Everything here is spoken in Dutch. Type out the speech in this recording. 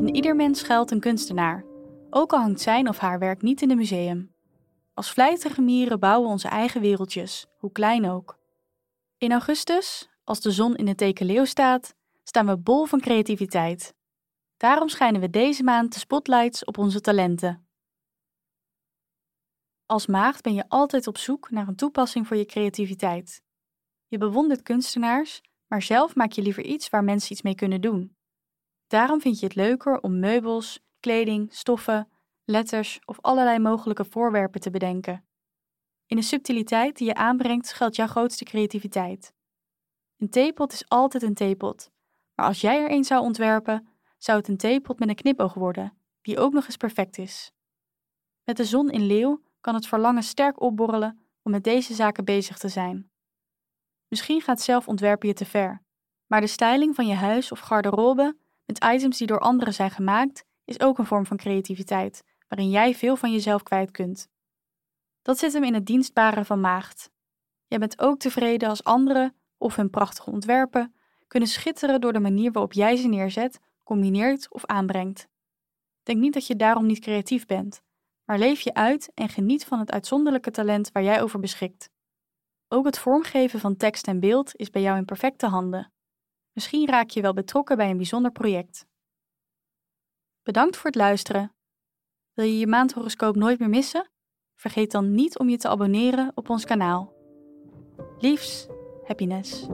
In ieder mens schuilt een kunstenaar, ook al hangt zijn of haar werk niet in een museum. Als vlijtige mieren bouwen we onze eigen wereldjes, hoe klein ook. In augustus, als de zon in het teken leeuw staat, staan we bol van creativiteit. Daarom schijnen we deze maand de spotlights op onze talenten. Als maagd ben je altijd op zoek naar een toepassing voor je creativiteit. Je bewondert kunstenaars, maar zelf maak je liever iets waar mensen iets mee kunnen doen. Daarom vind je het leuker om meubels, kleding, stoffen, letters of allerlei mogelijke voorwerpen te bedenken. In de subtiliteit die je aanbrengt schuilt jouw grootste creativiteit. Een theepot is altijd een theepot, maar als jij er een zou ontwerpen, zou het een theepot met een knipoog worden, die ook nog eens perfect is. Met de zon in leeuw kan het verlangen sterk opborrelen om met deze zaken bezig te zijn. Misschien gaat zelf ontwerpen je te ver, maar de styling van je huis of garderobe met items die door anderen zijn gemaakt is ook een vorm van creativiteit, waarin jij veel van jezelf kwijt kunt. Dat zit hem in het dienstbare van maagd. Jij bent ook tevreden als anderen of hun prachtige ontwerpen kunnen schitteren door de manier waarop jij ze neerzet, combineert of aanbrengt. Denk niet dat je daarom niet creatief bent, maar leef je uit en geniet van het uitzonderlijke talent waar jij over beschikt. Ook het vormgeven van tekst en beeld is bij jou in perfecte handen. Misschien raak je wel betrokken bij een bijzonder project. Bedankt voor het luisteren. Wil je je maandhoroscoop nooit meer missen? Vergeet dan niet om je te abonneren op ons kanaal. Liefs, happiness.